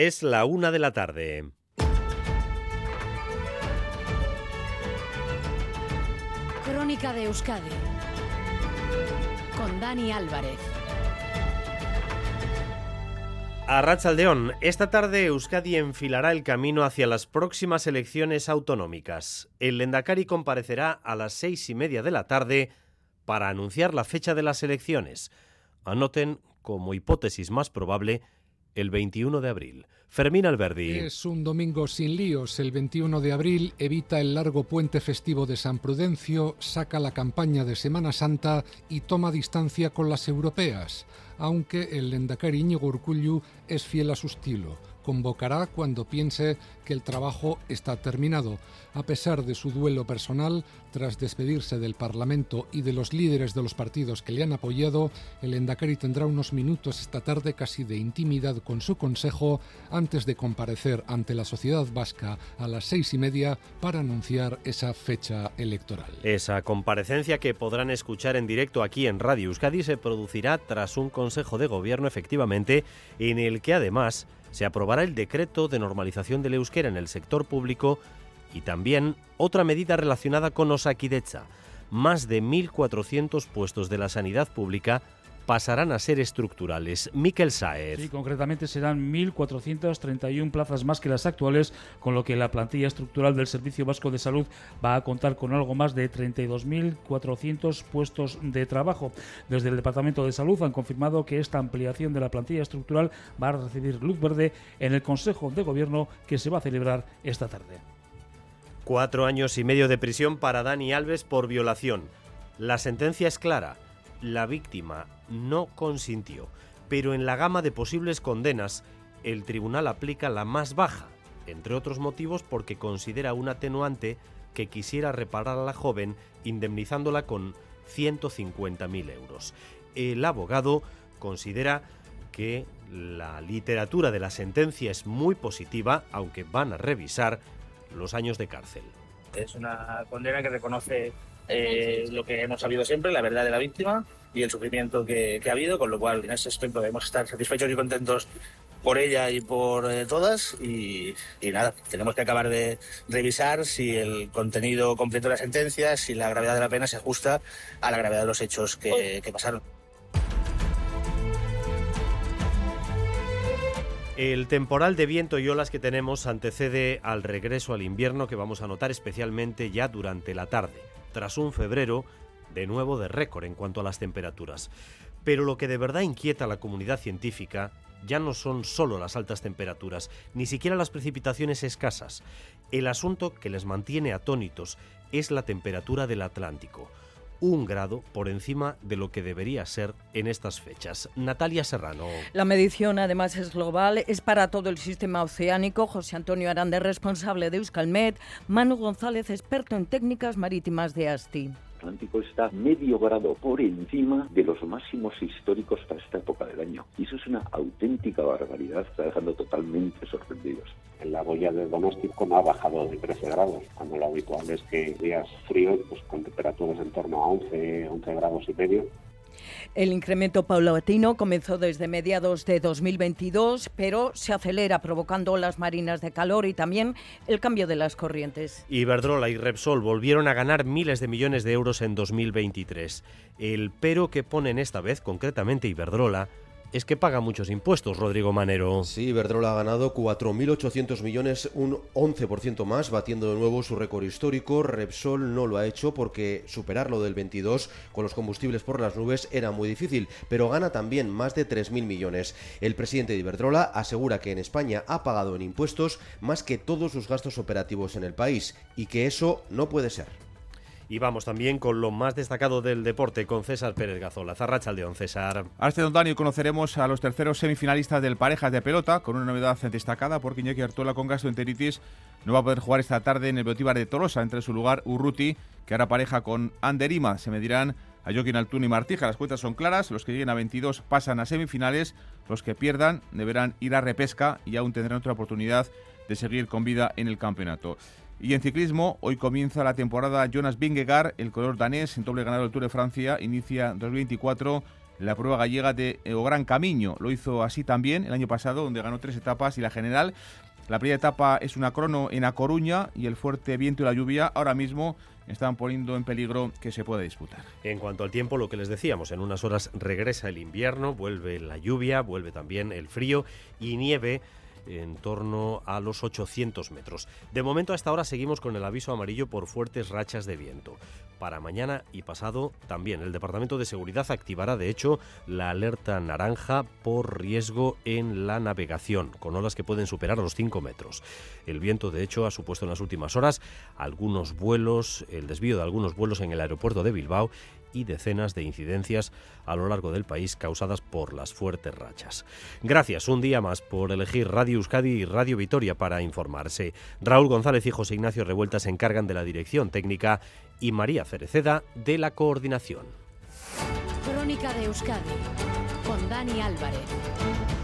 Es la una de la tarde. Crónica de Euskadi con Dani Álvarez. A Rachaldeón, esta tarde Euskadi enfilará el camino hacia las próximas elecciones autonómicas. El Lendakari comparecerá a las seis y media de la tarde para anunciar la fecha de las elecciones. Anoten como hipótesis más probable el 21 de abril. Fermín Alberdi. Es un domingo sin líos. El 21 de abril evita el largo puente festivo de San Prudencio, saca la campaña de Semana Santa y toma distancia con las europeas, aunque el Lendakari Íñigo Urkullu es fiel a su estilo convocará cuando piense que el trabajo está terminado. A pesar de su duelo personal, tras despedirse del Parlamento y de los líderes de los partidos que le han apoyado, el Endacari tendrá unos minutos esta tarde casi de intimidad con su consejo antes de comparecer ante la sociedad vasca a las seis y media para anunciar esa fecha electoral. Esa comparecencia que podrán escuchar en directo aquí en Radio Euskadi se producirá tras un consejo de gobierno efectivamente en el que además se aprobará el decreto de normalización del euskera en el sector público y también otra medida relacionada con Osakidecha. Más de 1.400 puestos de la sanidad pública pasarán a ser estructurales. Miquel Saez. Sí, concretamente serán 1.431 plazas más que las actuales, con lo que la plantilla estructural del Servicio Vasco de Salud va a contar con algo más de 32.400 puestos de trabajo. Desde el Departamento de Salud han confirmado que esta ampliación de la plantilla estructural va a recibir luz verde en el Consejo de Gobierno que se va a celebrar esta tarde. Cuatro años y medio de prisión para Dani Alves por violación. La sentencia es clara la víctima no consintió, pero en la gama de posibles condenas, el tribunal aplica la más baja, entre otros motivos porque considera un atenuante que quisiera reparar a la joven indemnizándola con 150.000 euros. El abogado considera que la literatura de la sentencia es muy positiva, aunque van a revisar los años de cárcel. Es una condena que reconoce eh, lo que hemos sabido siempre, la verdad de la víctima y el sufrimiento que, ha habido, con lo cual en ese aspecto debemos estar satisfechos y contentos por ella y por eh, todas y, nada, tenemos que acabar de revisar si el contenido completo de la sentencia, si la gravedad de la pena se ajusta a la gravedad de los hechos que, que pasaron. El temporal de viento y olas que tenemos antecede al regreso al invierno que vamos a notar especialmente ya durante la tarde tras un febrero de nuevo de récord en cuanto a las temperaturas. Pero lo que de verdad inquieta a la comunidad científica ya no son solo las altas temperaturas, ni siquiera las precipitaciones escasas. El asunto que les mantiene atónitos es la temperatura del Atlántico un grado por encima de lo que debería ser en estas fechas. Natalia Serrano. La medición además es global, es para todo el sistema oceánico. José Antonio Arande, responsable de Euskalmet. Manu González, experto en técnicas marítimas de ASTI. Atlántico está medio grado por encima de los máximos históricos para esta época del año. Y eso es una auténtica barbaridad, está dejando totalmente sorprendidos. En la boya de Donostico no ha bajado de 13 grados, cuando lo habitual es que días fríos, pues con temperaturas en torno a 11, 11 grados y medio, el incremento paulatino comenzó desde mediados de 2022, pero se acelera provocando las marinas de calor y también el cambio de las corrientes. Iberdrola y Repsol volvieron a ganar miles de millones de euros en 2023. El pero que ponen esta vez, concretamente Iberdrola, es que paga muchos impuestos, Rodrigo Manero. Sí, Iberdrola ha ganado 4.800 millones, un 11% más, batiendo de nuevo su récord histórico. Repsol no lo ha hecho porque superarlo del 22 con los combustibles por las nubes era muy difícil, pero gana también más de 3.000 millones. El presidente de Iberdrola asegura que en España ha pagado en impuestos más que todos sus gastos operativos en el país y que eso no puede ser. Y vamos también con lo más destacado del deporte con César Pérez Gazola. Zarracha León, César. A este don Dani conoceremos a los terceros semifinalistas del Parejas de Pelota, con una novedad destacada porque Iñaki Artola con gastroenteritis no va a poder jugar esta tarde en el Beotíbar de Tolosa, entre su lugar Urruti, que hará pareja con Anderima. Se medirán a Joaquín Altuna y Martija. Las cuentas son claras, los que lleguen a 22 pasan a semifinales, los que pierdan deberán ir a repesca y aún tendrán otra oportunidad de seguir con vida en el campeonato. Y en ciclismo, hoy comienza la temporada Jonas Vingegaard, el color danés, en doble ganador del Tour de Francia, inicia 2024 la prueba gallega de O Gran Camino. Lo hizo así también el año pasado, donde ganó tres etapas y la general. La primera etapa es una crono en A Coruña y el fuerte viento y la lluvia ahora mismo están poniendo en peligro que se pueda disputar. En cuanto al tiempo, lo que les decíamos, en unas horas regresa el invierno, vuelve la lluvia, vuelve también el frío y nieve en torno a los 800 metros. De momento, a esta hora seguimos con el aviso amarillo por fuertes rachas de viento. Para mañana y pasado también el Departamento de Seguridad activará, de hecho, la alerta naranja por riesgo en la navegación, con olas que pueden superar los 5 metros. El viento, de hecho, ha supuesto en las últimas horas algunos vuelos, el desvío de algunos vuelos en el aeropuerto de Bilbao y decenas de incidencias a lo largo del país causadas por las fuertes rachas. Gracias un día más por elegir Radio Euskadi y Radio Vitoria para informarse. Raúl González y José Ignacio Revuelta se encargan de la dirección técnica y María Cereceda de la coordinación. Crónica de Euskadi con Dani Álvarez.